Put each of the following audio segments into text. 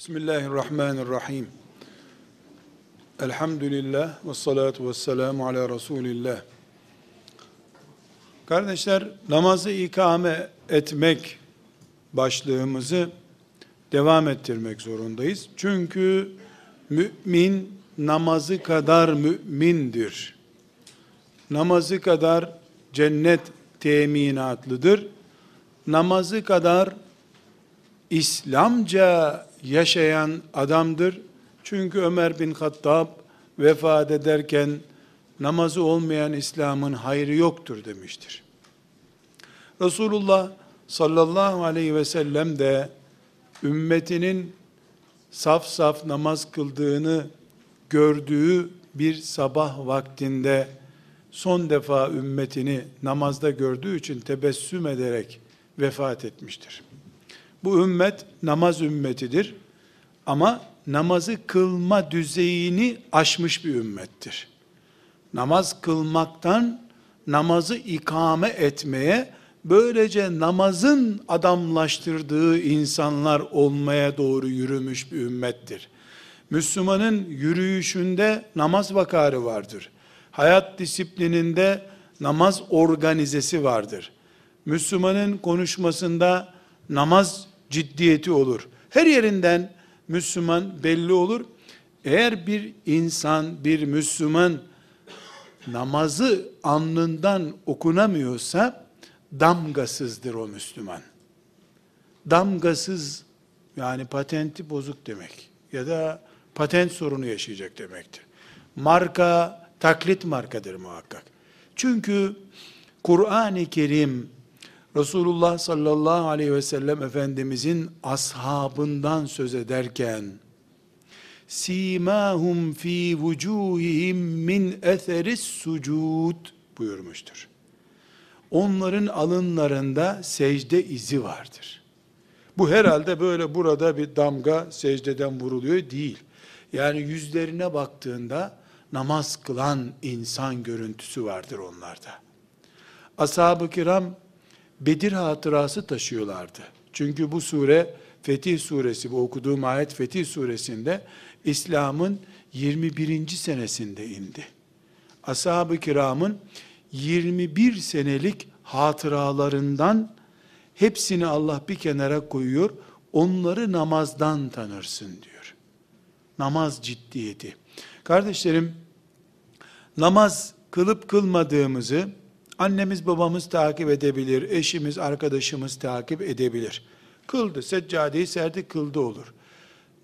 Bismillahirrahmanirrahim. Elhamdülillah ve salatu ve selamu ala Resulillah. Kardeşler, namazı ikame etmek başlığımızı devam ettirmek zorundayız. Çünkü mümin namazı kadar mümindir. Namazı kadar cennet teminatlıdır. Namazı kadar İslamca yaşayan adamdır. Çünkü Ömer bin Hattab vefat ederken namazı olmayan İslam'ın hayrı yoktur demiştir. Resulullah sallallahu aleyhi ve sellem de ümmetinin saf saf namaz kıldığını gördüğü bir sabah vaktinde son defa ümmetini namazda gördüğü için tebessüm ederek vefat etmiştir. Bu ümmet namaz ümmetidir. Ama namazı kılma düzeyini aşmış bir ümmettir. Namaz kılmaktan namazı ikame etmeye, böylece namazın adamlaştırdığı insanlar olmaya doğru yürümüş bir ümmettir. Müslümanın yürüyüşünde namaz vakarı vardır. Hayat disiplininde namaz organizesi vardır. Müslümanın konuşmasında namaz ciddiyeti olur. Her yerinden Müslüman belli olur. Eğer bir insan, bir Müslüman namazı alnından okunamıyorsa damgasızdır o Müslüman. Damgasız yani patenti bozuk demek ya da patent sorunu yaşayacak demektir. Marka taklit markadır muhakkak. Çünkü Kur'an-ı Kerim Resulullah sallallahu aleyhi ve sellem Efendimizin ashabından söz ederken simahum fi vucuhihim min etheris sucud buyurmuştur. Onların alınlarında secde izi vardır. Bu herhalde böyle burada bir damga secdeden vuruluyor değil. Yani yüzlerine baktığında namaz kılan insan görüntüsü vardır onlarda. Ashab-ı kiram Bedir hatırası taşıyorlardı. Çünkü bu sure Fetih suresi, bu okuduğum ayet Fetih suresinde İslam'ın 21. senesinde indi. Ashab-ı kiramın 21 senelik hatıralarından hepsini Allah bir kenara koyuyor. Onları namazdan tanırsın diyor. Namaz ciddiyeti. Kardeşlerim, namaz kılıp kılmadığımızı Annemiz babamız takip edebilir, eşimiz, arkadaşımız takip edebilir. Kıldı, seccadeyi serdi, kıldı olur.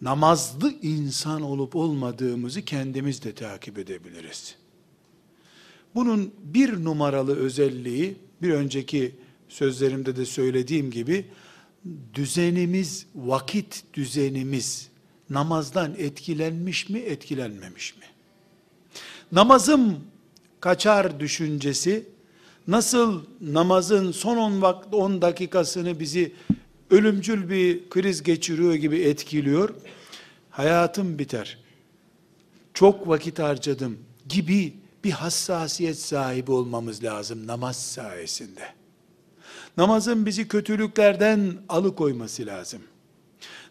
Namazlı insan olup olmadığımızı kendimiz de takip edebiliriz. Bunun bir numaralı özelliği, bir önceki sözlerimde de söylediğim gibi, düzenimiz, vakit düzenimiz, namazdan etkilenmiş mi, etkilenmemiş mi? Namazım kaçar düşüncesi, nasıl namazın son 10 10 dakikasını bizi ölümcül bir kriz geçiriyor gibi etkiliyor. Hayatım biter. Çok vakit harcadım gibi bir hassasiyet sahibi olmamız lazım namaz sayesinde. Namazın bizi kötülüklerden alıkoyması lazım.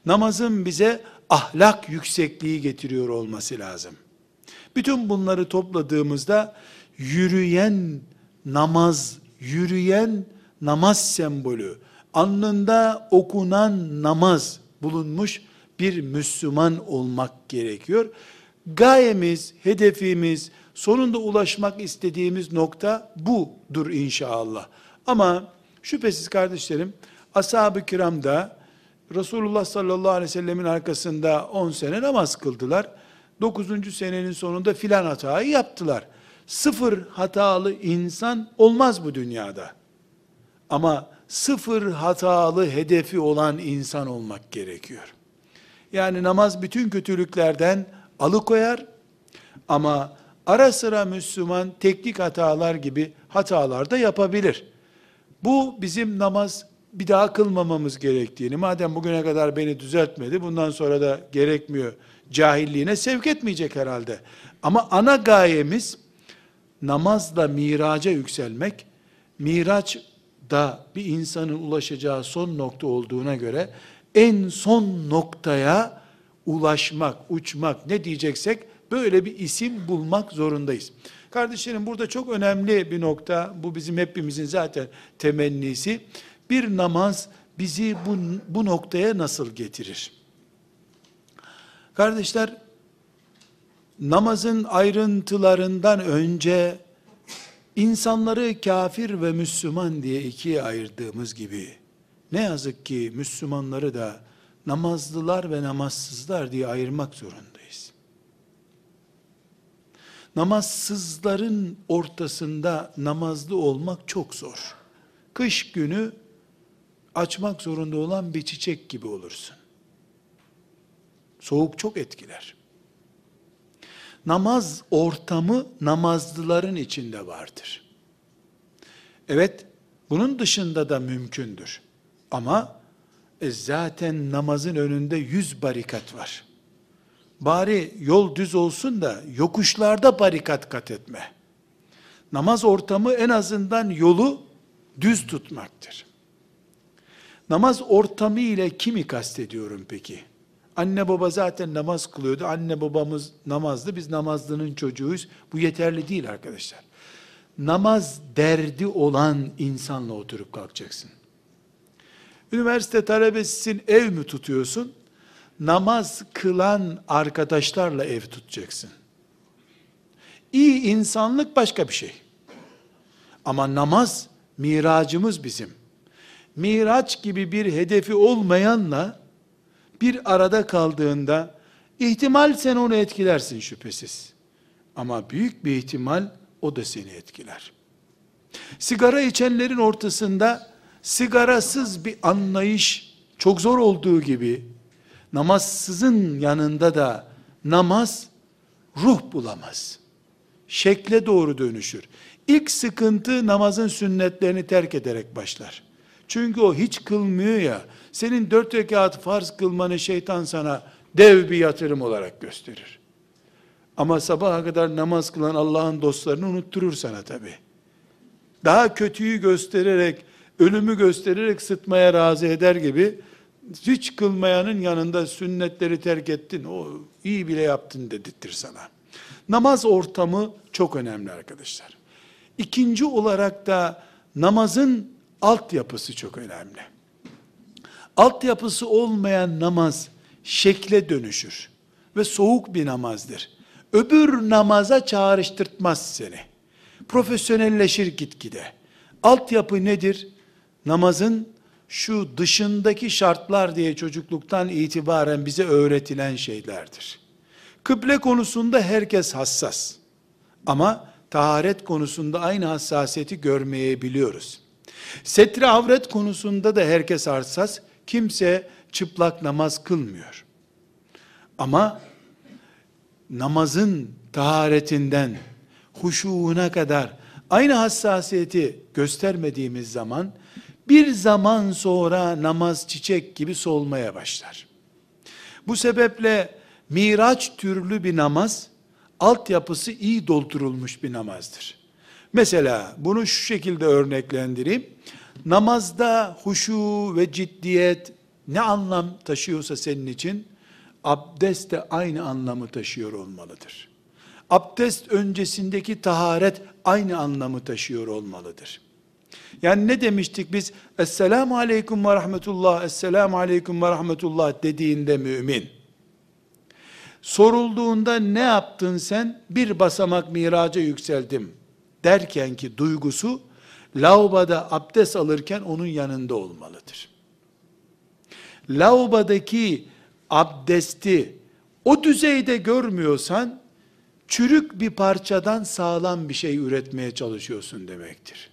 Namazın bize ahlak yüksekliği getiriyor olması lazım. Bütün bunları topladığımızda yürüyen namaz, yürüyen namaz sembolü, alnında okunan namaz bulunmuş bir Müslüman olmak gerekiyor. Gayemiz, hedefimiz, sonunda ulaşmak istediğimiz nokta budur inşallah. Ama şüphesiz kardeşlerim, ashab-ı kiram da Resulullah sallallahu aleyhi ve sellemin arkasında 10 sene namaz kıldılar. 9. senenin sonunda filan hatayı yaptılar sıfır hatalı insan olmaz bu dünyada. Ama sıfır hatalı hedefi olan insan olmak gerekiyor. Yani namaz bütün kötülüklerden alıkoyar ama ara sıra Müslüman teknik hatalar gibi hatalar da yapabilir. Bu bizim namaz bir daha kılmamamız gerektiğini, madem bugüne kadar beni düzeltmedi, bundan sonra da gerekmiyor, cahilliğine sevk etmeyecek herhalde. Ama ana gayemiz, namazla miraca yükselmek, miraç da bir insanın ulaşacağı son nokta olduğuna göre en son noktaya ulaşmak, uçmak ne diyeceksek böyle bir isim bulmak zorundayız. Kardeşlerim burada çok önemli bir nokta, bu bizim hepimizin zaten temennisi. Bir namaz bizi bu, bu noktaya nasıl getirir? Kardeşler, namazın ayrıntılarından önce insanları kafir ve Müslüman diye ikiye ayırdığımız gibi ne yazık ki Müslümanları da namazlılar ve namazsızlar diye ayırmak zorundayız. Namazsızların ortasında namazlı olmak çok zor. Kış günü açmak zorunda olan bir çiçek gibi olursun. Soğuk çok etkiler. Namaz ortamı namazlıların içinde vardır. Evet, bunun dışında da mümkündür. Ama e zaten namazın önünde yüz barikat var. Bari yol düz olsun da yokuşlarda barikat kat etme. Namaz ortamı en azından yolu düz tutmaktır. Namaz ortamı ile kimi kastediyorum peki? Anne baba zaten namaz kılıyordu. Anne babamız namazlı. Biz namazlının çocuğuyuz. Bu yeterli değil arkadaşlar. Namaz derdi olan insanla oturup kalkacaksın. Üniversite talebesisin, ev mi tutuyorsun? Namaz kılan arkadaşlarla ev tutacaksın. İyi insanlık başka bir şey. Ama namaz miracımız bizim. Miraç gibi bir hedefi olmayanla bir arada kaldığında ihtimal sen onu etkilersin şüphesiz. Ama büyük bir ihtimal o da seni etkiler. Sigara içenlerin ortasında sigarasız bir anlayış çok zor olduğu gibi namazsızın yanında da namaz ruh bulamaz. Şekle doğru dönüşür. İlk sıkıntı namazın sünnetlerini terk ederek başlar. Çünkü o hiç kılmıyor ya, senin dört rekat farz kılmanı şeytan sana dev bir yatırım olarak gösterir. Ama sabaha kadar namaz kılan Allah'ın dostlarını unutturur sana tabi. Daha kötüyü göstererek, ölümü göstererek sıtmaya razı eder gibi, hiç kılmayanın yanında sünnetleri terk ettin, o iyi bile yaptın dedirtir sana. Namaz ortamı çok önemli arkadaşlar. İkinci olarak da namazın altyapısı çok önemli. Altyapısı olmayan namaz şekle dönüşür ve soğuk bir namazdır. Öbür namaza çağrıştırtmaz seni. Profesyonelleşir gitgide. Altyapı nedir? Namazın şu dışındaki şartlar diye çocukluktan itibaren bize öğretilen şeylerdir. Kıble konusunda herkes hassas. Ama taharet konusunda aynı hassasiyeti görmeyebiliyoruz. Setri avret konusunda da herkes hassas. Kimse çıplak namaz kılmıyor. Ama namazın taharetinden huşuğuna kadar aynı hassasiyeti göstermediğimiz zaman bir zaman sonra namaz çiçek gibi solmaya başlar. Bu sebeple miraç türlü bir namaz altyapısı iyi doldurulmuş bir namazdır. Mesela bunu şu şekilde örneklendireyim. Namazda huşu ve ciddiyet ne anlam taşıyorsa senin için abdest de aynı anlamı taşıyor olmalıdır. Abdest öncesindeki taharet aynı anlamı taşıyor olmalıdır. Yani ne demiştik biz? Esselamu aleyküm ve rahmetullah, esselamu aleyküm ve rahmetullah dediğinde mümin. Sorulduğunda ne yaptın sen? Bir basamak miraca yükseldim derken ki duygusu, lavaboda abdest alırken onun yanında olmalıdır. Lavabodaki abdesti o düzeyde görmüyorsan, çürük bir parçadan sağlam bir şey üretmeye çalışıyorsun demektir.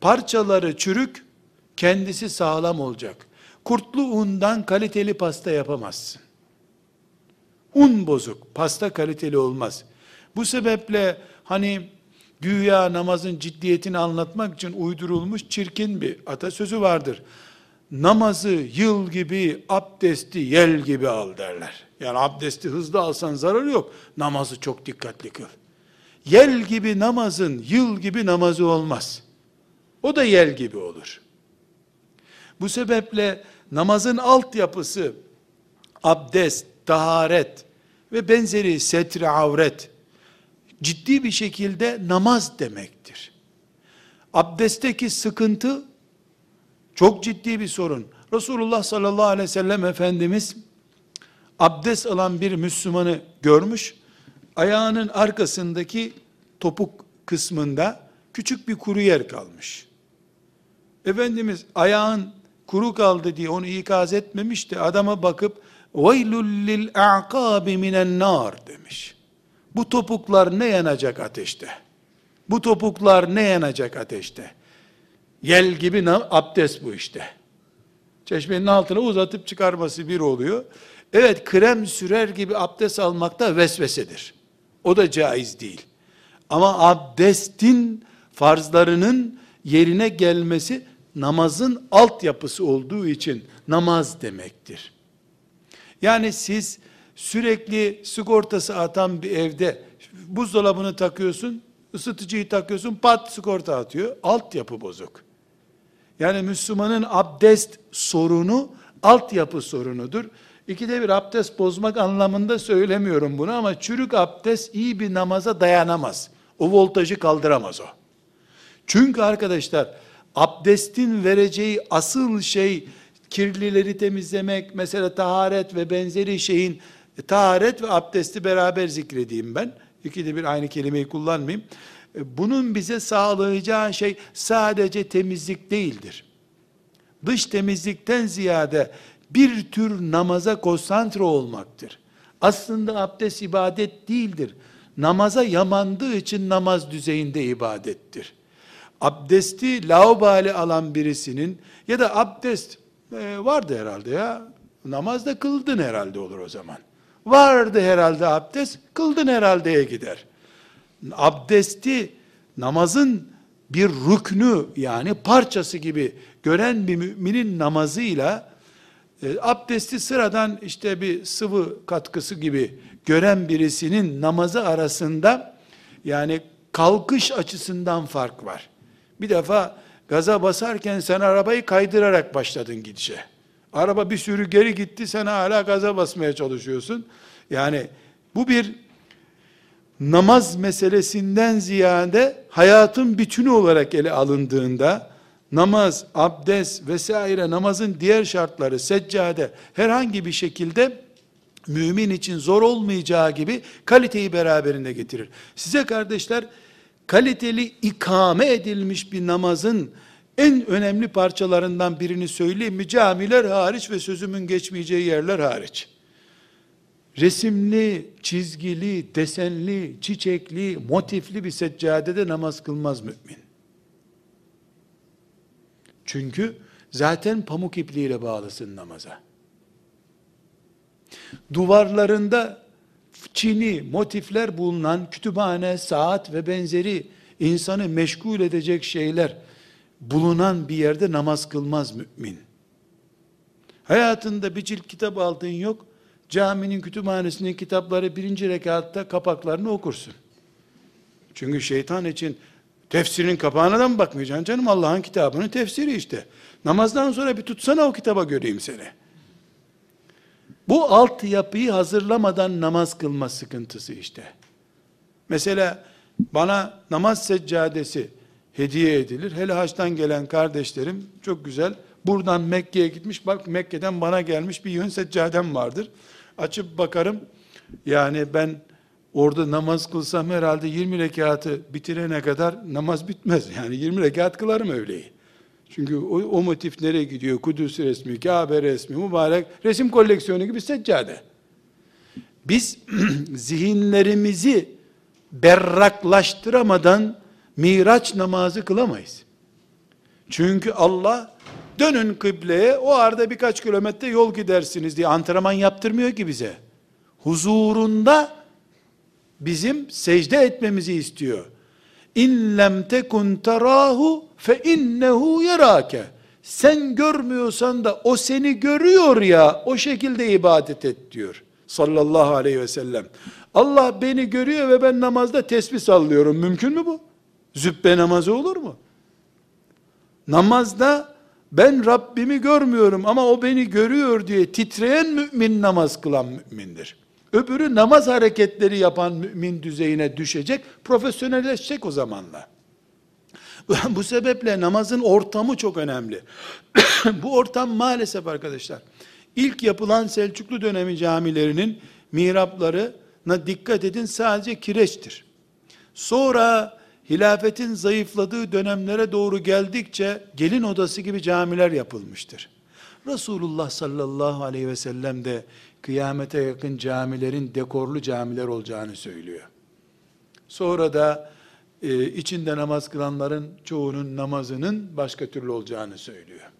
Parçaları çürük, kendisi sağlam olacak. Kurtlu undan kaliteli pasta yapamazsın. Un bozuk, pasta kaliteli olmaz. Bu sebeple hani güya namazın ciddiyetini anlatmak için uydurulmuş çirkin bir atasözü vardır. Namazı yıl gibi, abdesti yel gibi al derler. Yani abdesti hızlı alsan zararı yok. Namazı çok dikkatli kıl. Yel gibi namazın yıl gibi namazı olmaz. O da yel gibi olur. Bu sebeple namazın altyapısı abdest, taharet ve benzeri setri avret ciddi bir şekilde namaz demektir. Abdestteki sıkıntı çok ciddi bir sorun. Resulullah sallallahu aleyhi ve sellem Efendimiz abdest alan bir Müslümanı görmüş. Ayağının arkasındaki topuk kısmında küçük bir kuru yer kalmış. Efendimiz ayağın kuru kaldı diye onu ikaz etmemişti. Adama bakıp وَيْلُ لِلْاَعْقَابِ مِنَ النَّارِ demiş. Bu topuklar ne yanacak ateşte? Bu topuklar ne yanacak ateşte? Yel gibi abdest bu işte. Çeşmenin altına uzatıp çıkarması bir oluyor. Evet krem sürer gibi abdest almak da vesvesedir. O da caiz değil. Ama abdestin farzlarının yerine gelmesi namazın altyapısı olduğu için namaz demektir. Yani siz sürekli sigortası atan bir evde buzdolabını takıyorsun, ısıtıcıyı takıyorsun, pat sigorta atıyor. Altyapı bozuk. Yani Müslümanın abdest sorunu altyapı sorunudur. İkide bir abdest bozmak anlamında söylemiyorum bunu ama çürük abdest iyi bir namaza dayanamaz. O voltajı kaldıramaz o. Çünkü arkadaşlar abdestin vereceği asıl şey kirlileri temizlemek, mesela taharet ve benzeri şeyin e, taharet ve abdesti beraber zikredeyim ben. İkide bir aynı kelimeyi kullanmayayım. E, bunun bize sağlayacağı şey sadece temizlik değildir. Dış temizlikten ziyade bir tür namaza konsantre olmaktır. Aslında abdest ibadet değildir. Namaza yamandığı için namaz düzeyinde ibadettir. Abdesti laubali alan birisinin ya da abdest e, vardı herhalde ya. Namazda kıldın herhalde olur o zaman. Vardı herhalde abdest, kıldın herhaldeye gider. Abdesti namazın bir rüknü yani parçası gibi gören bir müminin namazıyla e, abdesti sıradan işte bir sıvı katkısı gibi gören birisinin namazı arasında yani kalkış açısından fark var. Bir defa gaza basarken sen arabayı kaydırarak başladın gidişe. Araba bir sürü geri gitti, sen hala gaza basmaya çalışıyorsun. Yani bu bir namaz meselesinden ziyade hayatın bütünü olarak ele alındığında namaz, abdest vesaire namazın diğer şartları, seccade herhangi bir şekilde mümin için zor olmayacağı gibi kaliteyi beraberinde getirir. Size kardeşler kaliteli ikame edilmiş bir namazın en önemli parçalarından birini söyleyeyim mi? Camiler hariç ve sözümün geçmeyeceği yerler hariç. Resimli, çizgili, desenli, çiçekli, motifli bir seccadede namaz kılmaz mümin. Çünkü zaten pamuk ipliğiyle bağlısın namaza. Duvarlarında çini, motifler bulunan kütüphane, saat ve benzeri insanı meşgul edecek şeyler bulunan bir yerde namaz kılmaz mümin. Hayatında bir cilt kitap aldığın yok, caminin kütüphanesinin kitapları birinci rekatta kapaklarını okursun. Çünkü şeytan için tefsirin kapağına da mı bakmayacaksın canım? Allah'ın kitabının tefsiri işte. Namazdan sonra bir tutsana o kitaba göreyim seni. Bu alt yapıyı hazırlamadan namaz kılma sıkıntısı işte. Mesela bana namaz seccadesi hediye edilir. Hele haçtan gelen kardeşlerim çok güzel. Buradan Mekke'ye gitmiş. Bak Mekke'den bana gelmiş bir yön seccadem vardır. Açıp bakarım. Yani ben orada namaz kılsam herhalde 20 rekatı bitirene kadar namaz bitmez. Yani 20 rekat kılarım öyleyi. Çünkü o, o motif nereye gidiyor? Kudüs resmi, Kabe resmi, mübarek resim koleksiyonu gibi seccade. Biz zihinlerimizi berraklaştıramadan Miraç namazı kılamayız. Çünkü Allah dönün kıbleye o arada birkaç kilometre yol gidersiniz diye antrenman yaptırmıyor ki bize. Huzurunda bizim secde etmemizi istiyor. İn lem tekun tarahu fe innehu yarake. Sen görmüyorsan da o seni görüyor ya o şekilde ibadet et diyor. Sallallahu aleyhi ve sellem. Allah beni görüyor ve ben namazda tesbih sallıyorum. Mümkün mü bu? Züppe namazı olur mu? Namazda ben Rabbimi görmüyorum ama o beni görüyor diye titreyen mümin namaz kılan mümindir. Öbürü namaz hareketleri yapan mümin düzeyine düşecek, profesyonelleşecek o zamanla. Bu sebeple namazın ortamı çok önemli. Bu ortam maalesef arkadaşlar, ilk yapılan Selçuklu dönemi camilerinin mihraplarına dikkat edin sadece kireçtir. Sonra hilafetin zayıfladığı dönemlere doğru geldikçe gelin odası gibi camiler yapılmıştır. Resulullah sallallahu aleyhi ve sellem de kıyamete yakın camilerin dekorlu camiler olacağını söylüyor. Sonra da e, içinde namaz kılanların çoğunun namazının başka türlü olacağını söylüyor.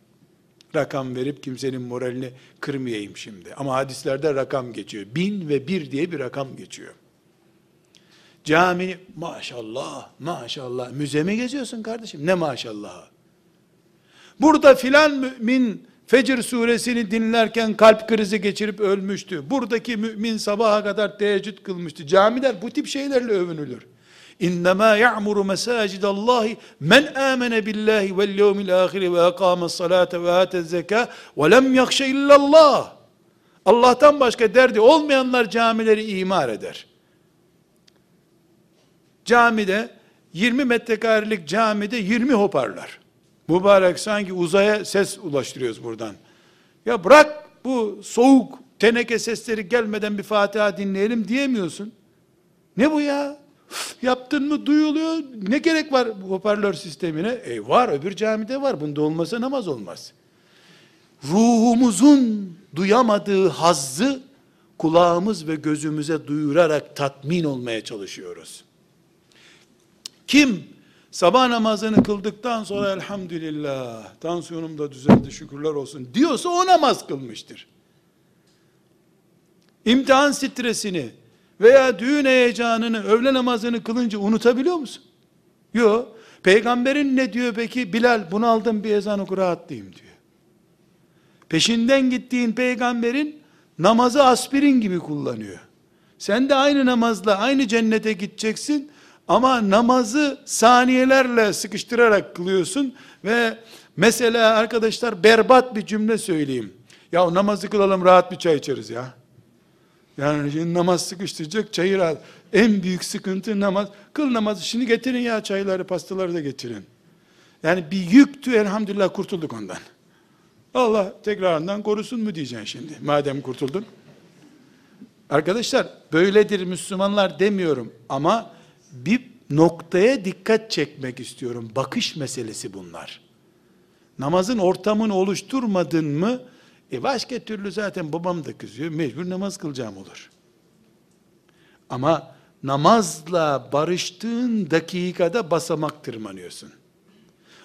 Rakam verip kimsenin moralini kırmayayım şimdi. Ama hadislerde rakam geçiyor. Bin ve bir diye bir rakam geçiyor. Cami maşallah, maşallah. Müze mi geziyorsun kardeşim? Ne maşallah. Burada filan mümin Fecr suresini dinlerken kalp krizi geçirip ölmüştü. Buradaki mümin sabaha kadar teheccüd kılmıştı. Camiler bu tip şeylerle övünülür. İnnemâ ya'muru mesâcidallahi men âmene billahi vel yevmil âhiri ve ekâmes salâte ve âtez zekâ ve lem yakşe illallah. Allah'tan başka derdi olmayanlar camileri imar eder. Camide 20 metrekarelik camide 20 hoparlar. Mübarek sanki uzaya ses ulaştırıyoruz buradan. Ya bırak bu soğuk teneke sesleri gelmeden bir Fatiha dinleyelim diyemiyorsun. Ne bu ya? Yaptın mı duyuluyor. Ne gerek var bu hoparlör sistemine? E var öbür camide var. Bunda olmasa namaz olmaz. Ruhumuzun duyamadığı hazzı kulağımız ve gözümüze duyurarak tatmin olmaya çalışıyoruz. Kim sabah namazını kıldıktan sonra elhamdülillah tansiyonum da düzeldi şükürler olsun diyorsa o namaz kılmıştır. İmtihan stresini veya düğün heyecanını öğle namazını kılınca unutabiliyor musun? Yok. Peygamberin ne diyor peki? Bilal bunu aldım bir ezan oku rahatlayayım diyor. Peşinden gittiğin peygamberin namazı aspirin gibi kullanıyor. Sen de aynı namazla aynı cennete gideceksin ama namazı saniyelerle sıkıştırarak kılıyorsun ve mesela arkadaşlar berbat bir cümle söyleyeyim. Ya namazı kılalım rahat bir çay içeriz ya. Yani şimdi namaz sıkıştıracak çayı rahat. En büyük sıkıntı namaz. Kıl namazı şimdi getirin ya çayları pastaları da getirin. Yani bir yüktü elhamdülillah kurtulduk ondan. Allah tekrarından korusun mu diyeceksin şimdi madem kurtuldun. Arkadaşlar böyledir Müslümanlar demiyorum ama bir noktaya dikkat çekmek istiyorum. Bakış meselesi bunlar. Namazın ortamını oluşturmadın mı, e başka türlü zaten babam da kızıyor, mecbur namaz kılacağım olur. Ama namazla barıştığın dakikada basamak tırmanıyorsun.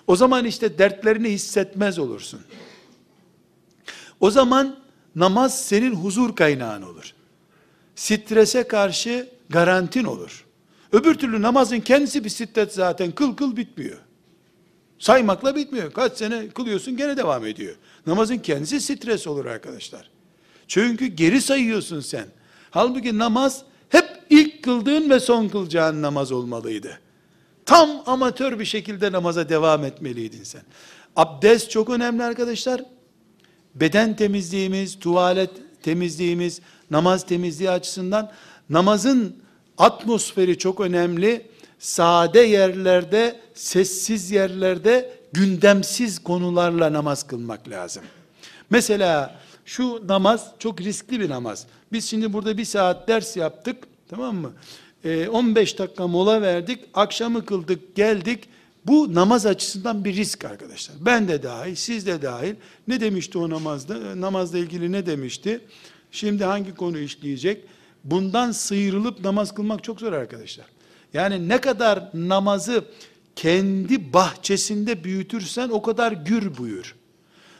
O zaman işte dertlerini hissetmez olursun. O zaman namaz senin huzur kaynağın olur. Strese karşı garantin olur. Öbür türlü namazın kendisi bir şiddet zaten. Kıl kıl bitmiyor. Saymakla bitmiyor. Kaç sene kılıyorsun gene devam ediyor. Namazın kendisi stres olur arkadaşlar. Çünkü geri sayıyorsun sen. Halbuki namaz hep ilk kıldığın ve son kılacağın namaz olmalıydı. Tam amatör bir şekilde namaza devam etmeliydin sen. Abdest çok önemli arkadaşlar. Beden temizliğimiz, tuvalet temizliğimiz, namaz temizliği açısından namazın atmosferi çok önemli. Sade yerlerde, sessiz yerlerde gündemsiz konularla namaz kılmak lazım. Mesela şu namaz çok riskli bir namaz. Biz şimdi burada bir saat ders yaptık, tamam mı? Ee, 15 dakika mola verdik, akşamı kıldık, geldik. Bu namaz açısından bir risk arkadaşlar. Ben de dahil, siz de dahil. Ne demişti o namazda? Namazla ilgili ne demişti? Şimdi hangi konu işleyecek? Bundan sıyrılıp namaz kılmak çok zor arkadaşlar. Yani ne kadar namazı kendi bahçesinde büyütürsen o kadar gür buyur.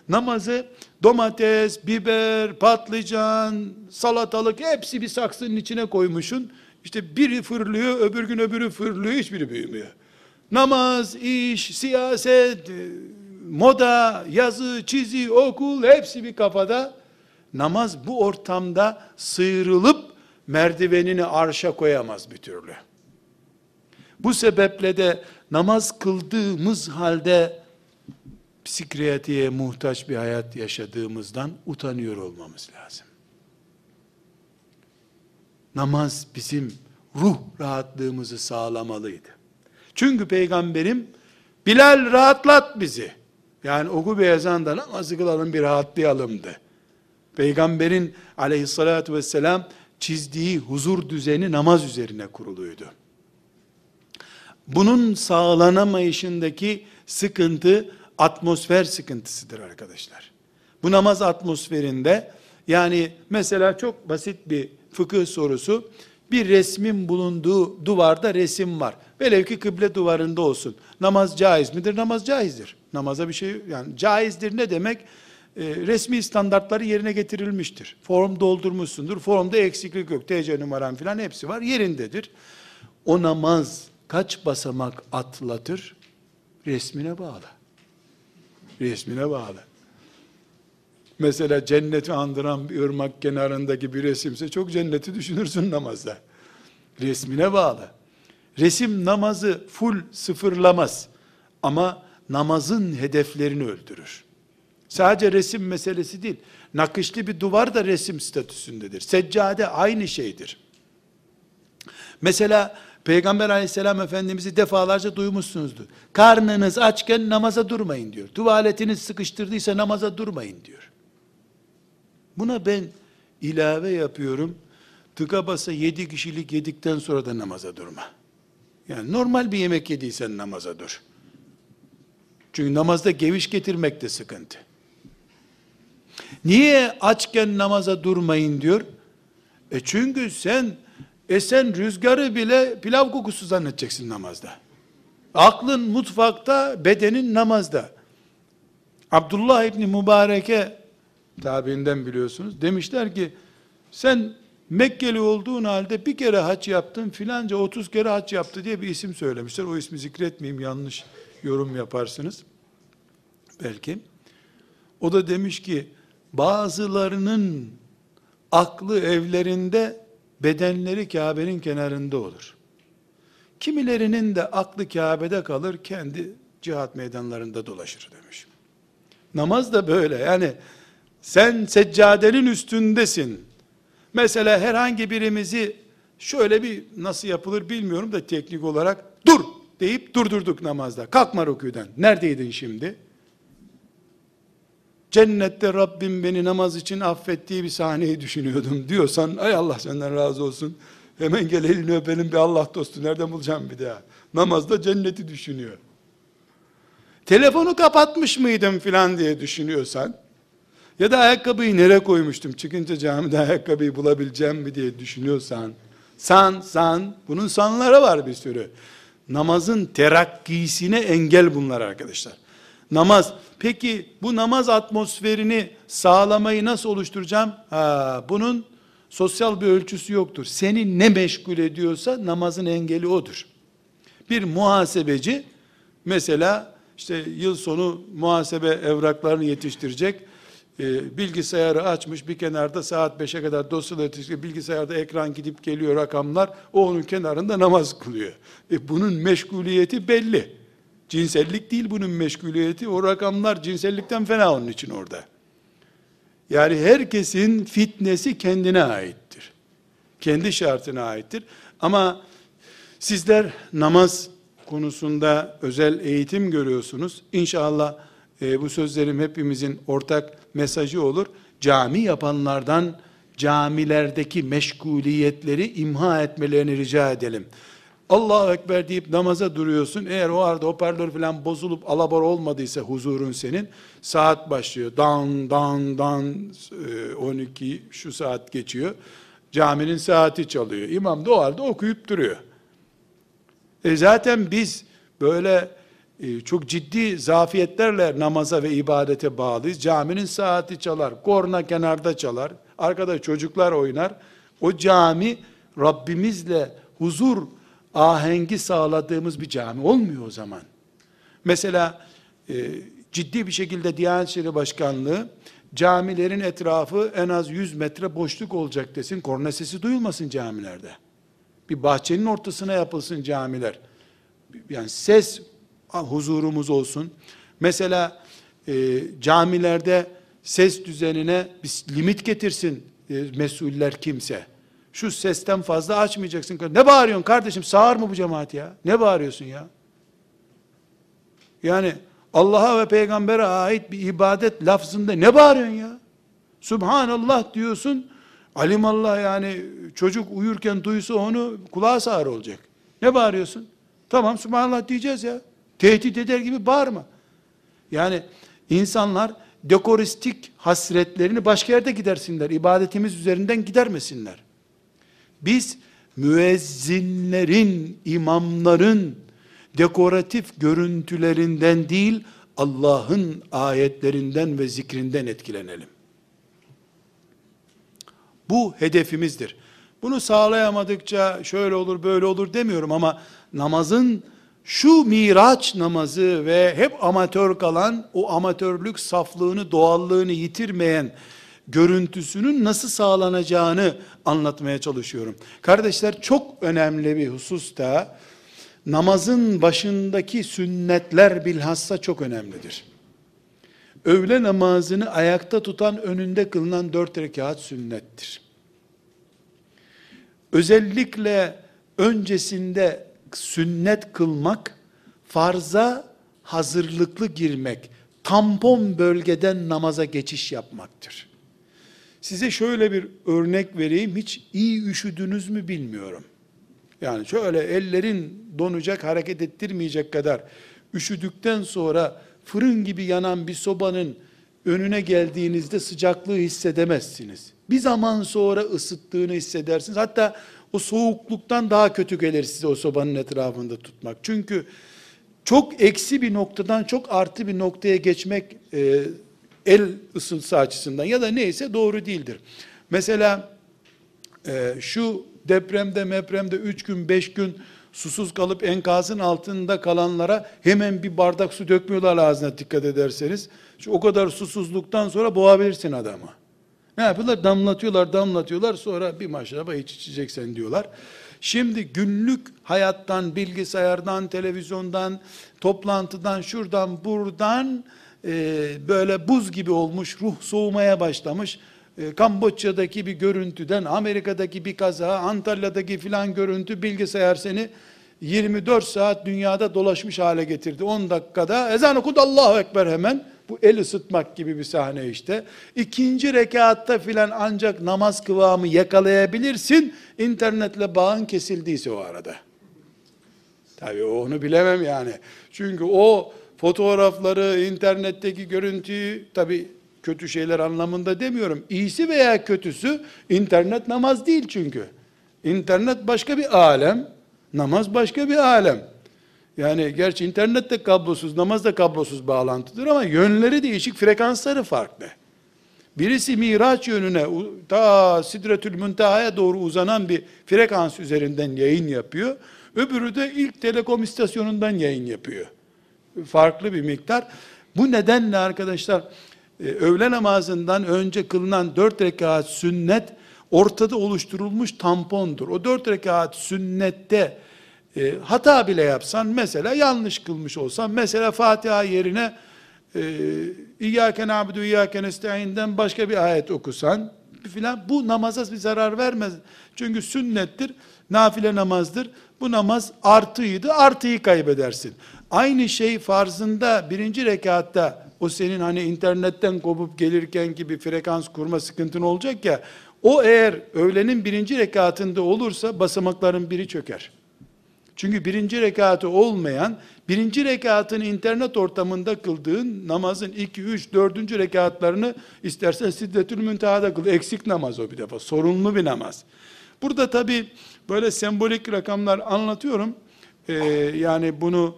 Namazı domates, biber, patlıcan, salatalık hepsi bir saksının içine koymuşsun. İşte biri fırlıyor, öbür gün öbürü fırlıyor, hiçbiri büyümüyor. Namaz, iş, siyaset, moda, yazı, çizi, okul hepsi bir kafada. Namaz bu ortamda sıyrılıp merdivenini arşa koyamaz bir türlü. Bu sebeple de namaz kıldığımız halde psikiyatriye muhtaç bir hayat yaşadığımızdan utanıyor olmamız lazım. Namaz bizim ruh rahatlığımızı sağlamalıydı. Çünkü peygamberim Bilal rahatlat bizi. Yani oku bir ezanda namazı kılalım bir rahatlayalımdı. Peygamberin aleyhissalatü vesselam çizdiği huzur düzeni namaz üzerine kuruluydu. Bunun sağlanamayışındaki sıkıntı atmosfer sıkıntısıdır arkadaşlar. Bu namaz atmosferinde yani mesela çok basit bir fıkıh sorusu bir resmin bulunduğu duvarda resim var. Velev ki kıble duvarında olsun. Namaz caiz midir? Namaz caizdir. Namaza bir şey yani caizdir ne demek? E, resmi standartları yerine getirilmiştir. Form doldurmuşsundur. Formda eksiklik yok. TC numaran filan hepsi var. Yerindedir. O namaz kaç basamak atlatır? Resmine bağlı. Resmine bağlı. Mesela cenneti andıran bir ırmak kenarındaki bir resimse çok cenneti düşünürsün namazda. Resmine bağlı. Resim namazı full sıfırlamaz. Ama namazın hedeflerini öldürür. Sadece resim meselesi değil. Nakışlı bir duvar da resim statüsündedir. Seccade aynı şeydir. Mesela Peygamber aleyhisselam efendimizi defalarca duymuşsunuzdur. Karnınız açken namaza durmayın diyor. Tuvaletiniz sıkıştırdıysa namaza durmayın diyor. Buna ben ilave yapıyorum. Tıka basa yedi kişilik yedikten sonra da namaza durma. Yani normal bir yemek yediysen namaza dur. Çünkü namazda geviş getirmek de sıkıntı. Niye açken namaza durmayın diyor? E çünkü sen esen rüzgarı bile pilav kokusu zannedeceksin namazda. Aklın mutfakta, bedenin namazda. Abdullah İbni Mübarek'e tabiinden biliyorsunuz. Demişler ki sen Mekkeli olduğun halde bir kere haç yaptın filanca 30 kere haç yaptı diye bir isim söylemişler. O ismi zikretmeyeyim yanlış yorum yaparsınız. Belki. O da demiş ki bazılarının aklı evlerinde bedenleri Kabe'nin kenarında olur. Kimilerinin de aklı Kabe'de kalır, kendi cihat meydanlarında dolaşır demiş. Namaz da böyle. Yani sen seccadenin üstündesin. Mesela herhangi birimizi şöyle bir nasıl yapılır bilmiyorum da teknik olarak dur deyip durdurduk namazda. Kalkma rüküden. Neredeydin şimdi? Cennette Rabbim beni namaz için affettiği bir sahneyi düşünüyordum diyorsan ay Allah senden razı olsun. Hemen gel elini öpelim bir Allah dostu. Nereden bulacağım bir daha? Namazda cenneti düşünüyor. Telefonu kapatmış mıydım filan diye düşünüyorsan ya da ayakkabıyı nereye koymuştum? Çıkınca camide ayakkabıyı bulabileceğim mi diye düşünüyorsan, san, san, bunun sanları var bir sürü. Namazın terakkisine engel bunlar arkadaşlar. Namaz, peki bu namaz atmosferini sağlamayı nasıl oluşturacağım? Ha, bunun sosyal bir ölçüsü yoktur. Seni ne meşgul ediyorsa namazın engeli odur. Bir muhasebeci, mesela işte yıl sonu muhasebe evraklarını yetiştirecek, e, bilgisayarı açmış bir kenarda saat 5'e kadar dosyaları yetiştiriyor. Bilgisayarda ekran gidip geliyor rakamlar. O onun kenarında namaz kılıyor. E, bunun meşguliyeti belli. Cinsellik değil bunun meşguliyeti. O rakamlar cinsellikten fena onun için orada. Yani herkesin fitnesi kendine aittir. Kendi şartına aittir. Ama sizler namaz konusunda özel eğitim görüyorsunuz. İnşallah e, bu sözlerim hepimizin ortak mesajı olur. Cami yapanlardan camilerdeki meşguliyetleri imha etmelerini rica edelim. Allahu Ekber deyip namaza duruyorsun. Eğer o arada hoparlör falan bozulup alabor olmadıysa huzurun senin, saat başlıyor. Dan, dan, dan, 12 e, şu saat geçiyor. Caminin saati çalıyor. İmam da o halde okuyup duruyor. E zaten biz böyle e, çok ciddi zafiyetlerle namaza ve ibadete bağlıyız. Caminin saati çalar, korna kenarda çalar, arkada çocuklar oynar. O cami Rabbimizle huzur ahengi sağladığımız bir cami olmuyor o zaman. Mesela e, ciddi bir şekilde Diyanet İşleri Başkanlığı camilerin etrafı en az 100 metre boşluk olacak desin. Korna sesi duyulmasın camilerde. Bir bahçenin ortasına yapılsın camiler. Yani ses huzurumuz olsun. Mesela e, camilerde ses düzenine bir limit getirsin e, mesuller kimse. Şu sesten fazla açmayacaksın. Ne bağırıyorsun kardeşim? Sağır mı bu cemaat ya? Ne bağırıyorsun ya? Yani Allah'a ve peygambere ait bir ibadet lafzında ne bağırıyorsun ya? Subhanallah diyorsun. Alimallah yani çocuk uyurken duysa onu kulağı sağır olacak. Ne bağırıyorsun? Tamam Subhanallah diyeceğiz ya. Tehdit eder gibi bağırma. Yani insanlar dekoristik hasretlerini başka yerde gidersinler. İbadetimiz üzerinden gidermesinler. Biz müezzinlerin, imamların dekoratif görüntülerinden değil, Allah'ın ayetlerinden ve zikrinden etkilenelim. Bu hedefimizdir. Bunu sağlayamadıkça şöyle olur böyle olur demiyorum ama namazın şu miraç namazı ve hep amatör kalan o amatörlük saflığını doğallığını yitirmeyen görüntüsünün nasıl sağlanacağını anlatmaya çalışıyorum. Kardeşler çok önemli bir husus da namazın başındaki sünnetler bilhassa çok önemlidir. Öğle namazını ayakta tutan önünde kılınan dört rekat sünnettir. Özellikle öncesinde sünnet kılmak, farza hazırlıklı girmek, tampon bölgeden namaza geçiş yapmaktır. Size şöyle bir örnek vereyim. Hiç iyi üşüdünüz mü bilmiyorum. Yani şöyle ellerin donacak, hareket ettirmeyecek kadar üşüdükten sonra fırın gibi yanan bir sobanın önüne geldiğinizde sıcaklığı hissedemezsiniz. Bir zaman sonra ısıttığını hissedersiniz. Hatta o soğukluktan daha kötü gelir size o sobanın etrafında tutmak. Çünkü çok eksi bir noktadan çok artı bir noktaya geçmek e, el ısıntısı açısından ya da neyse doğru değildir. Mesela e, şu depremde mepremde üç gün beş gün susuz kalıp enkazın altında kalanlara hemen bir bardak su dökmüyorlar ağzına dikkat ederseniz. Şu o kadar susuzluktan sonra boğabilirsin adamı. Ne yapıyorlar? Damlatıyorlar, damlatıyorlar. Sonra bir maşraba iç içeceksen diyorlar. Şimdi günlük hayattan, bilgisayardan, televizyondan, toplantıdan, şuradan, buradan e, böyle buz gibi olmuş, ruh soğumaya başlamış. E, Kamboçya'daki bir görüntüden, Amerika'daki bir kaza, Antalya'daki filan görüntü bilgisayar seni 24 saat dünyada dolaşmış hale getirdi. 10 dakikada ezan okudu Allahu Ekber hemen. Bu el ısıtmak gibi bir sahne işte. İkinci rekatta filan ancak namaz kıvamı yakalayabilirsin. İnternetle bağın kesildiyse o arada. Tabii onu bilemem yani. Çünkü o fotoğrafları, internetteki görüntüyü tabii kötü şeyler anlamında demiyorum. İyisi veya kötüsü internet namaz değil çünkü. İnternet başka bir alem, namaz başka bir alem. Yani gerçi internet de kablosuz, namaz da kablosuz bağlantıdır ama yönleri değişik, frekansları farklı. Birisi miraç yönüne ta Sidretül Münteha'ya doğru uzanan bir frekans üzerinden yayın yapıyor. Öbürü de ilk telekom istasyonundan yayın yapıyor. Farklı bir miktar. Bu nedenle arkadaşlar e, öğle namazından önce kılınan dört rekat sünnet ortada oluşturulmuş tampondur. O dört rekat sünnette e, hata bile yapsan mesela yanlış kılmış olsan mesela Fatiha yerine e, İyyâke nâbudu İyyâke nestaîn'den başka bir ayet okusan filan bu namaza bir zarar vermez. Çünkü sünnettir, nafile namazdır. Bu namaz artıydı, artıyı kaybedersin. Aynı şey farzında birinci rekatta o senin hani internetten kopup gelirken gibi frekans kurma sıkıntın olacak ya, o eğer öğlenin birinci rekatında olursa basamakların biri çöker. Çünkü birinci rekatı olmayan, birinci rekatını internet ortamında kıldığın namazın iki, üç, dördüncü rekatlarını istersen siddetül müntehada kıl. Eksik namaz o bir defa. Sorunlu bir namaz. Burada tabi böyle sembolik rakamlar anlatıyorum. Ee, yani bunu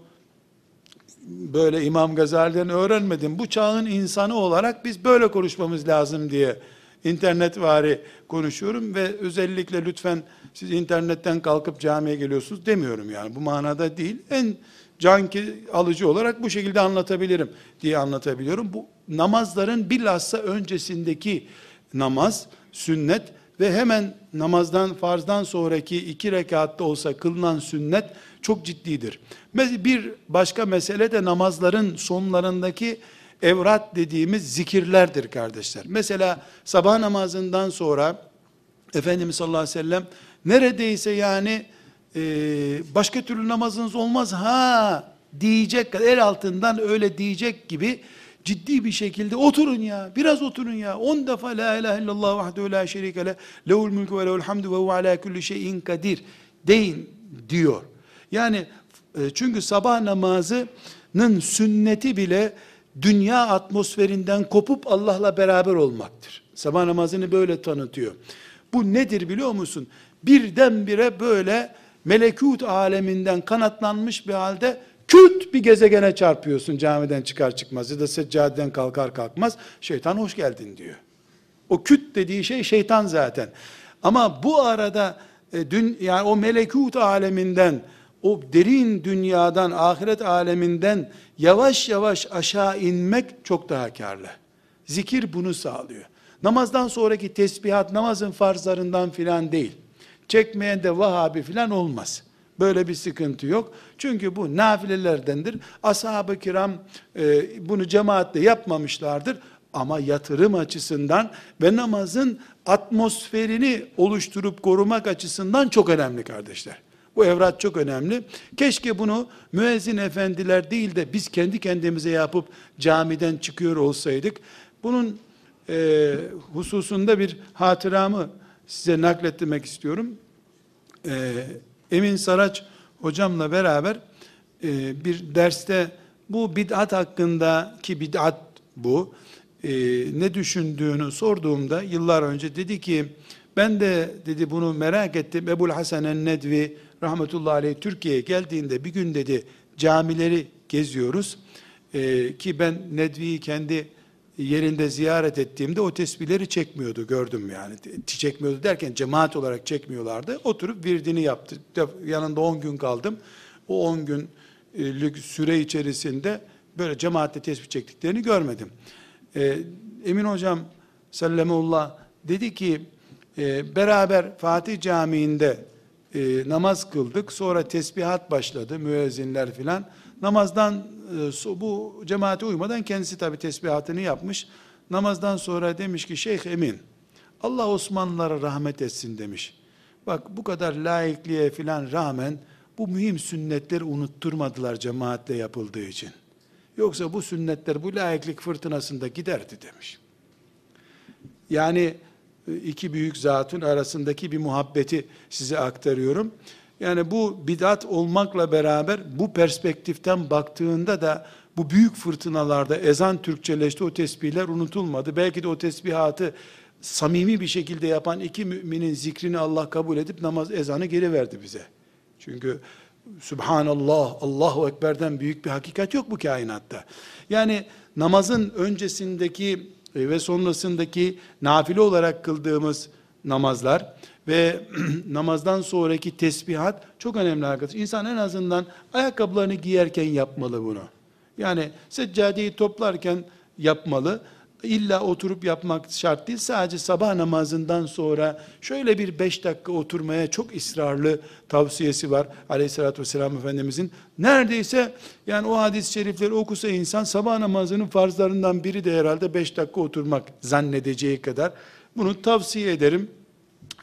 böyle İmam Gazali'den öğrenmedim. Bu çağın insanı olarak biz böyle konuşmamız lazım diye internet vari konuşuyorum ve özellikle lütfen siz internetten kalkıp camiye geliyorsunuz demiyorum yani bu manada değil. En can alıcı olarak bu şekilde anlatabilirim diye anlatabiliyorum. Bu namazların bilhassa öncesindeki namaz, sünnet ve hemen namazdan, farzdan sonraki iki rekatta olsa kılınan sünnet çok ciddidir. Bir başka mesele de namazların sonlarındaki evrat dediğimiz zikirlerdir kardeşler. Mesela sabah namazından sonra Efendimiz sallallahu aleyhi ve sellem neredeyse yani e, başka türlü namazınız olmaz ha diyecek el altından öyle diyecek gibi ciddi bir şekilde oturun ya biraz oturun ya 10 defa la ilahe illallah vahdehu la şerike le lehul mulku ve lehul hamdu ve ala kulli şeyin kadir deyin diyor. Yani e, çünkü sabah namazının sünneti bile dünya atmosferinden kopup Allah'la beraber olmaktır. Sabah namazını böyle tanıtıyor. Bu nedir biliyor musun? Birdenbire böyle melekut aleminden kanatlanmış bir halde küt bir gezegene çarpıyorsun camiden çıkar çıkmaz ya da seccadeden kalkar kalkmaz şeytan hoş geldin diyor. O küt dediği şey şeytan zaten. Ama bu arada e, dün yani o melekut aleminden o derin dünyadan ahiret aleminden yavaş yavaş aşağı inmek çok daha karlı. Zikir bunu sağlıyor. Namazdan sonraki tesbihat namazın farzlarından filan değil. Çekmeyen de Vahabi filan olmaz. Böyle bir sıkıntı yok. Çünkü bu nafilelerdendir. Ashab-ı kiram e, bunu cemaatle yapmamışlardır. Ama yatırım açısından ve namazın atmosferini oluşturup korumak açısından çok önemli kardeşler. Bu evrat çok önemli. Keşke bunu müezzin efendiler değil de biz kendi kendimize yapıp camiden çıkıyor olsaydık. Bunun e, hususunda bir hatıramı size nakletmek istiyorum. E, Emin Saraç hocamla beraber e, bir derste bu bid'at hakkında ki bid'at bu e, ne düşündüğünü sorduğumda yıllar önce dedi ki ben de dedi bunu merak ettim. Ebul Hasan el-Nedvi rahmetullahi aleyh Türkiye'ye geldiğinde bir gün dedi camileri geziyoruz. E, ki ben Nedvi'yi kendi yerinde ziyaret ettiğimde o tesbihleri çekmiyordu gördüm yani. Çekmiyordu derken cemaat olarak çekmiyorlardı. Oturup virdini yaptı. Yanında 10 gün kaldım. O 10 günlük süre içerisinde böyle cemaatle tesbih çektiklerini görmedim. Ee, Emin hocam sallamullah dedi ki e, beraber Fatih Camii'nde e, namaz kıldık. Sonra tesbihat başladı müezzinler filan. Namazdan e, bu cemaate uymadan kendisi tabi tesbihatını yapmış. Namazdan sonra demiş ki Şeyh Emin Allah Osmanlılara rahmet etsin demiş. Bak bu kadar laikliğe filan rağmen bu mühim sünnetleri unutturmadılar cemaatle yapıldığı için. Yoksa bu sünnetler bu laiklik fırtınasında giderdi demiş. Yani e, iki büyük zatın arasındaki bir muhabbeti size aktarıyorum. Yani bu bidat olmakla beraber bu perspektiften baktığında da bu büyük fırtınalarda ezan Türkçeleşti o tesbihler unutulmadı. Belki de o tesbihatı samimi bir şekilde yapan iki müminin zikrini Allah kabul edip namaz ezanı geri verdi bize. Çünkü Subhanallah, Allahu Ekber'den büyük bir hakikat yok bu kainatta. Yani namazın öncesindeki ve sonrasındaki nafile olarak kıldığımız namazlar ve namazdan sonraki tesbihat çok önemli arkadaşlar. İnsan en azından ayakkabılarını giyerken yapmalı bunu. Yani seccadeyi toplarken yapmalı. İlla oturup yapmak şart değil. Sadece sabah namazından sonra şöyle bir beş dakika oturmaya çok ısrarlı tavsiyesi var. Aleyhissalatü vesselam Efendimizin. Neredeyse yani o hadis-i şerifleri okusa insan sabah namazının farzlarından biri de herhalde beş dakika oturmak zannedeceği kadar. Bunu tavsiye ederim.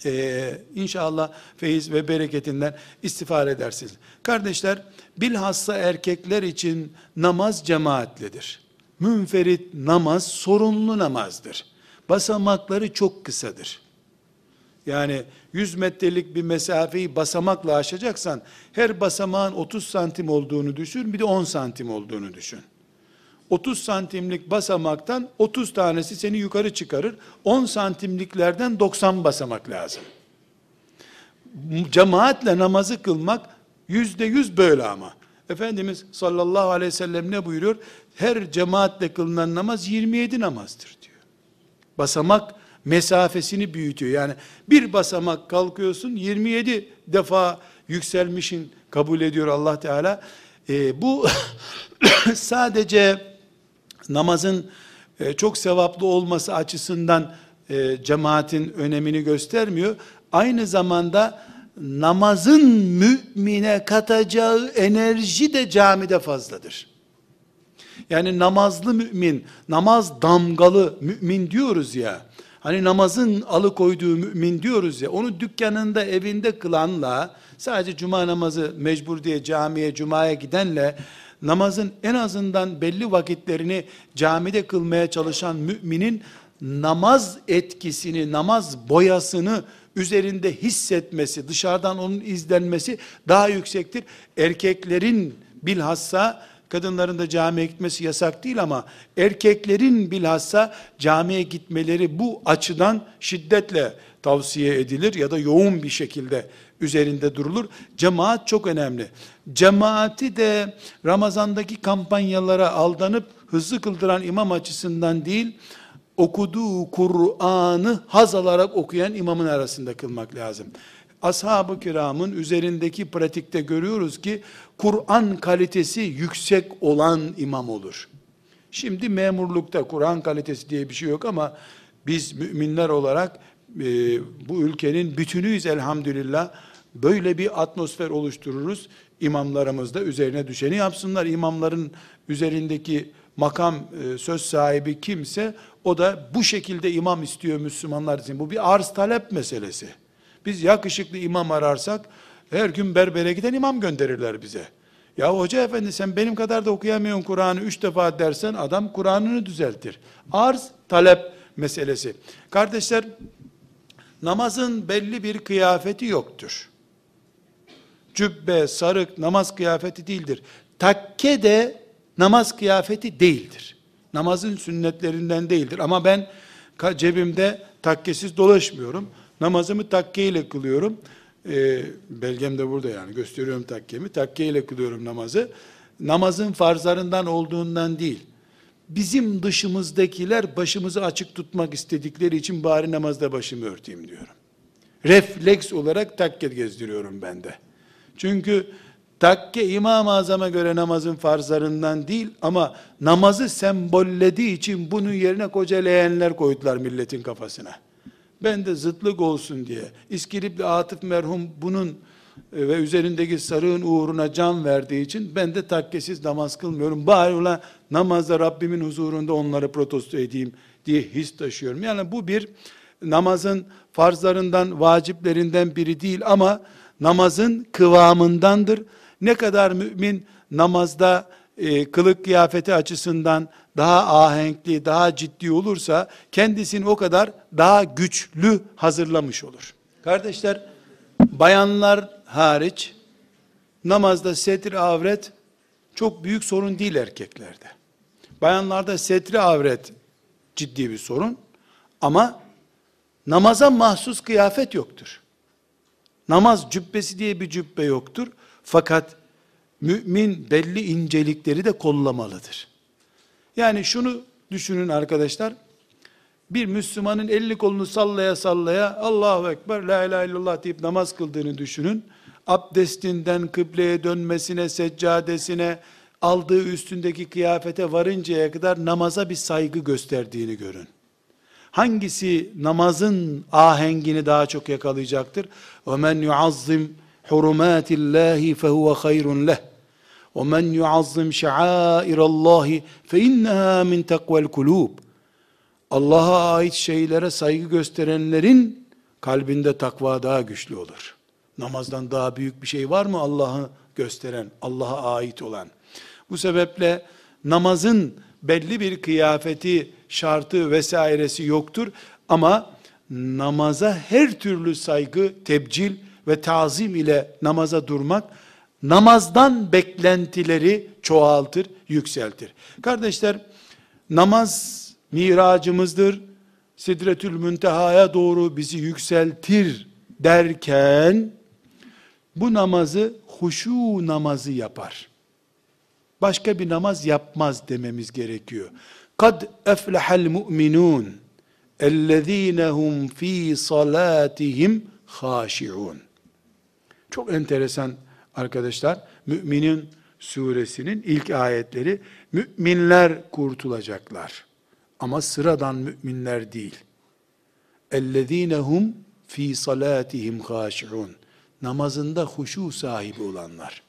Ee, inşallah feyiz ve bereketinden istifade edersiniz. Kardeşler, bilhassa erkekler için namaz cemaatlidir. Münferit namaz sorunlu namazdır. Basamakları çok kısadır. Yani 100 metrelik bir mesafeyi basamakla aşacaksan her basamağın 30 santim olduğunu düşün bir de 10 santim olduğunu düşün. 30 santimlik basamaktan 30 tanesi seni yukarı çıkarır. 10 santimliklerden 90 basamak lazım. Cemaatle namazı kılmak yüzde yüz böyle ama. Efendimiz sallallahu aleyhi ve sellem ne buyuruyor? Her cemaatle kılınan namaz 27 namazdır diyor. Basamak mesafesini büyütüyor. Yani bir basamak kalkıyorsun 27 defa yükselmişin kabul ediyor Allah Teala. E, bu sadece namazın e, çok sevaplı olması açısından e, cemaatin önemini göstermiyor. Aynı zamanda namazın mümine katacağı enerji de camide fazladır. Yani namazlı mümin, namaz damgalı mümin diyoruz ya. Hani namazın alıkoyduğu mümin diyoruz ya. Onu dükkanında, evinde kılanla sadece cuma namazı mecbur diye camiye, cumaya gidenle namazın en azından belli vakitlerini camide kılmaya çalışan müminin namaz etkisini, namaz boyasını üzerinde hissetmesi, dışarıdan onun izlenmesi daha yüksektir. Erkeklerin bilhassa kadınların da camiye gitmesi yasak değil ama erkeklerin bilhassa camiye gitmeleri bu açıdan şiddetle tavsiye edilir ya da yoğun bir şekilde üzerinde durulur. Cemaat çok önemli. Cemaati de Ramazandaki kampanyalara aldanıp hızlı kıldıran imam açısından değil, okuduğu Kur'an'ı haz alarak okuyan imamın arasında kılmak lazım. Ashab-ı kiramın üzerindeki pratikte görüyoruz ki Kur'an kalitesi yüksek olan imam olur. Şimdi memurlukta Kur'an kalitesi diye bir şey yok ama biz müminler olarak e, bu ülkenin bütünüyüz elhamdülillah. Böyle bir atmosfer oluştururuz. İmamlarımız da üzerine düşeni yapsınlar. İmamların üzerindeki makam e, söz sahibi kimse o da bu şekilde imam istiyor Müslümanlar için. Bu bir arz talep meselesi. Biz yakışıklı imam ararsak her gün berbere giden imam gönderirler bize. Ya hoca efendi sen benim kadar da okuyamıyorsun Kur'an'ı üç defa dersen adam Kur'an'ını düzeltir. Arz talep meselesi. Kardeşler namazın belli bir kıyafeti yoktur. Cübbe, sarık namaz kıyafeti değildir. Takke de namaz kıyafeti değildir. Namazın sünnetlerinden değildir. Ama ben cebimde takkesiz dolaşmıyorum. Namazımı takkeyle kılıyorum. E, belgem de burada yani gösteriyorum takkemi. Takkeyle kılıyorum namazı. Namazın farzlarından olduğundan değil. Bizim dışımızdakiler başımızı açık tutmak istedikleri için bari namazda başımı örteyim diyorum. Refleks olarak takke gezdiriyorum ben de. Çünkü takke İmam-ı Azam'a göre namazın farzlarından değil ama namazı sembollediği için bunun yerine koca leğenler koydular milletin kafasına. Ben de zıtlık olsun diye. İskilipli Atıf merhum bunun e, ve üzerindeki sarığın uğruna can verdiği için ben de takkesiz namaz kılmıyorum. Bari ulan namazda Rabbimin huzurunda onları protesto edeyim diye his taşıyorum. Yani bu bir namazın farzlarından, vaciplerinden biri değil ama namazın kıvamındandır. Ne kadar mümin namazda e, kılık kıyafeti açısından daha ahenkli, daha ciddi olursa kendisini o kadar daha güçlü hazırlamış olur. Kardeşler, bayanlar hariç namazda setir avret çok büyük sorun değil erkeklerde. Bayanlarda setri avret ciddi bir sorun ama namaza mahsus kıyafet yoktur. Namaz cübbesi diye bir cübbe yoktur. Fakat mümin belli incelikleri de kollamalıdır. Yani şunu düşünün arkadaşlar. Bir Müslümanın elli kolunu sallaya sallaya Allahu Ekber, La ilahe illallah deyip namaz kıldığını düşünün. Abdestinden kıbleye dönmesine, seccadesine, aldığı üstündeki kıyafete varıncaya kadar namaza bir saygı gösterdiğini görün. Hangisi namazın ahengini daha çok yakalayacaktır? وَمَنْ يُعَظِّمْ حُرُمَاتِ اللّٰهِ فَهُوَ خَيْرٌ لَهِ وَمَنْ يُعَظِّمْ شَعَائِرَ اللّٰهِ فَاِنَّهَا مِنْ تَقْوَ الْكُلُوبِ Allah'a ait şeylere saygı gösterenlerin kalbinde takva daha güçlü olur. Namazdan daha büyük bir şey var mı Allah'ı gösteren, Allah'a ait olan? Bu sebeple namazın belli bir kıyafeti, şartı vesairesi yoktur ama namaza her türlü saygı, tebcil ve tazim ile namaza durmak namazdan beklentileri çoğaltır, yükseltir. Kardeşler, namaz miracımızdır. Sidretül müntehaya doğru bizi yükseltir derken, bu namazı huşu namazı yapar. Başka bir namaz yapmaz dememiz gerekiyor. Kad eflehal mu'minun ellezinehum fi salatihim haşiun. Çok enteresan arkadaşlar. Müminin suresinin ilk ayetleri müminler kurtulacaklar. Ama sıradan müminler değil. Ellezinehum fi salatihim haşiun. Namazında huşu sahibi olanlar.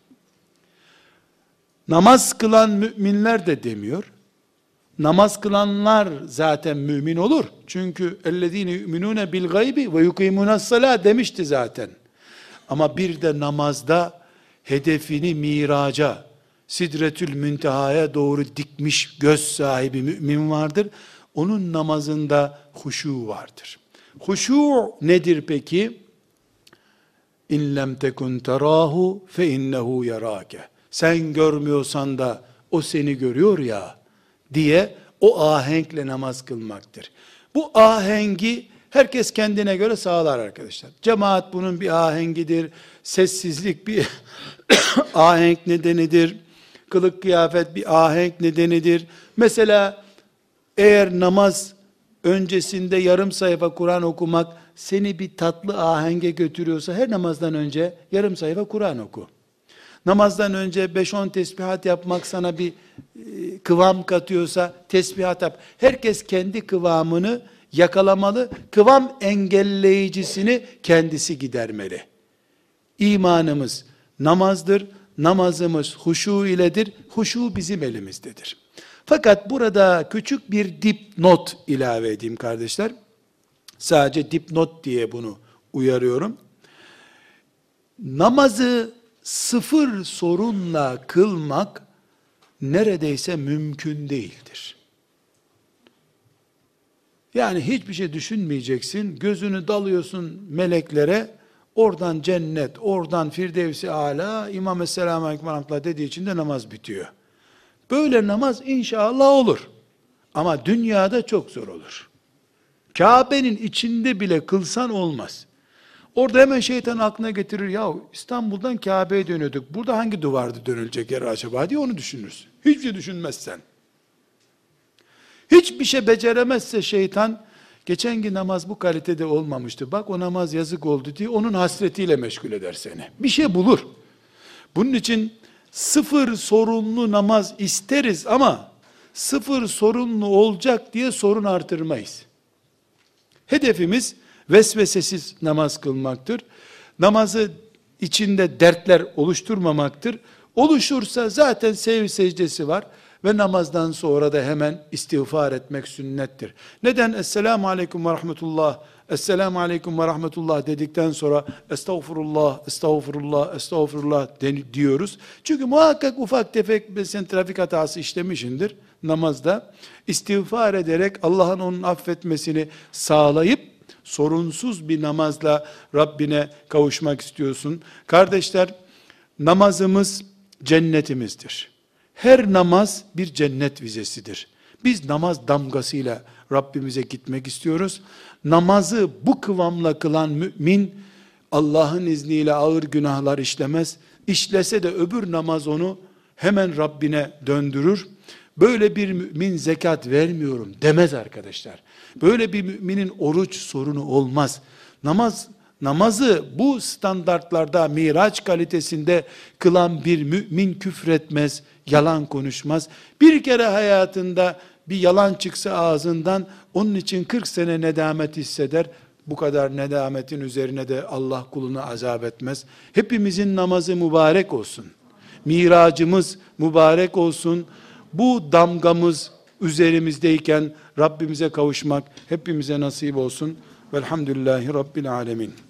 Namaz kılan müminler de demiyor. Namaz kılanlar zaten mümin olur. Çünkü ellezine yu'minune bil gaybi ve yukimunas salat demişti zaten. Ama bir de namazda hedefini miraca, sidretül müntehaya doğru dikmiş göz sahibi mümin vardır. Onun namazında huşu vardır. Huşu nedir peki? İn lem tekun terahu fe innehu yarake. Sen görmüyorsan da o seni görüyor ya diye o ahenkle namaz kılmaktır. Bu ahengi herkes kendine göre sağlar arkadaşlar. Cemaat bunun bir ahengidir. Sessizlik bir ahenk nedenidir. Kılık kıyafet bir ahenk nedenidir. Mesela eğer namaz öncesinde yarım sayfa Kur'an okumak seni bir tatlı ahenge götürüyorsa her namazdan önce yarım sayfa Kur'an oku. Namazdan önce 5-10 tesbihat yapmak sana bir e, kıvam katıyorsa tesbihat yap. Herkes kendi kıvamını yakalamalı. Kıvam engelleyicisini kendisi gidermeli. İmanımız namazdır. Namazımız huşu iledir. Huşu bizim elimizdedir. Fakat burada küçük bir dipnot ilave edeyim kardeşler. Sadece dipnot diye bunu uyarıyorum. Namazı sıfır sorunla kılmak neredeyse mümkün değildir. Yani hiçbir şey düşünmeyeceksin, gözünü dalıyorsun meleklere, oradan cennet, oradan firdevsi ala, İmam Esselamu Aleyküm dediği için de namaz bitiyor. Böyle namaz inşallah olur. Ama dünyada çok zor olur. Kabe'nin içinde bile kılsan olmaz. Orada hemen şeytan aklına getirir. Ya İstanbul'dan Kabe'ye dönüyorduk. Burada hangi duvarda dönülecek yer acaba diye onu düşünürsün. Hiçbir şey düşünmezsen. Hiçbir şey beceremezse şeytan, geçen gün namaz bu kalitede olmamıştı. Bak o namaz yazık oldu diye onun hasretiyle meşgul eder seni. Bir şey bulur. Bunun için sıfır sorunlu namaz isteriz ama sıfır sorunlu olacak diye sorun artırmayız. Hedefimiz vesvesesiz namaz kılmaktır. Namazı içinde dertler oluşturmamaktır. Oluşursa zaten sev secdesi var ve namazdan sonra da hemen istiğfar etmek sünnettir. Neden? Esselamu Aleyküm ve Rahmetullah, Esselamu Aleyküm ve Rahmetullah dedikten sonra Estağfurullah, Estağfurullah, Estağfurullah diyoruz. Çünkü muhakkak ufak tefek sen trafik hatası işlemişindir namazda. İstiğfar ederek Allah'ın onun affetmesini sağlayıp sorunsuz bir namazla Rabbine kavuşmak istiyorsun. Kardeşler, namazımız cennetimizdir. Her namaz bir cennet vizesidir. Biz namaz damgasıyla Rabbimize gitmek istiyoruz. Namazı bu kıvamla kılan mümin Allah'ın izniyle ağır günahlar işlemez. İşlese de öbür namaz onu hemen Rabbine döndürür. Böyle bir mümin zekat vermiyorum demez arkadaşlar. Böyle bir müminin oruç sorunu olmaz. Namaz namazı bu standartlarda miraç kalitesinde kılan bir mümin küfretmez, yalan konuşmaz. Bir kere hayatında bir yalan çıksa ağzından onun için 40 sene nedamet hisseder. Bu kadar nedametin üzerine de Allah kulunu azap etmez. Hepimizin namazı mübarek olsun. Miracımız mübarek olsun. Bu damgamız üzerimizdeyken Rabbimize kavuşmak hepimize nasip olsun. Velhamdülillahi Rabbil Alemin.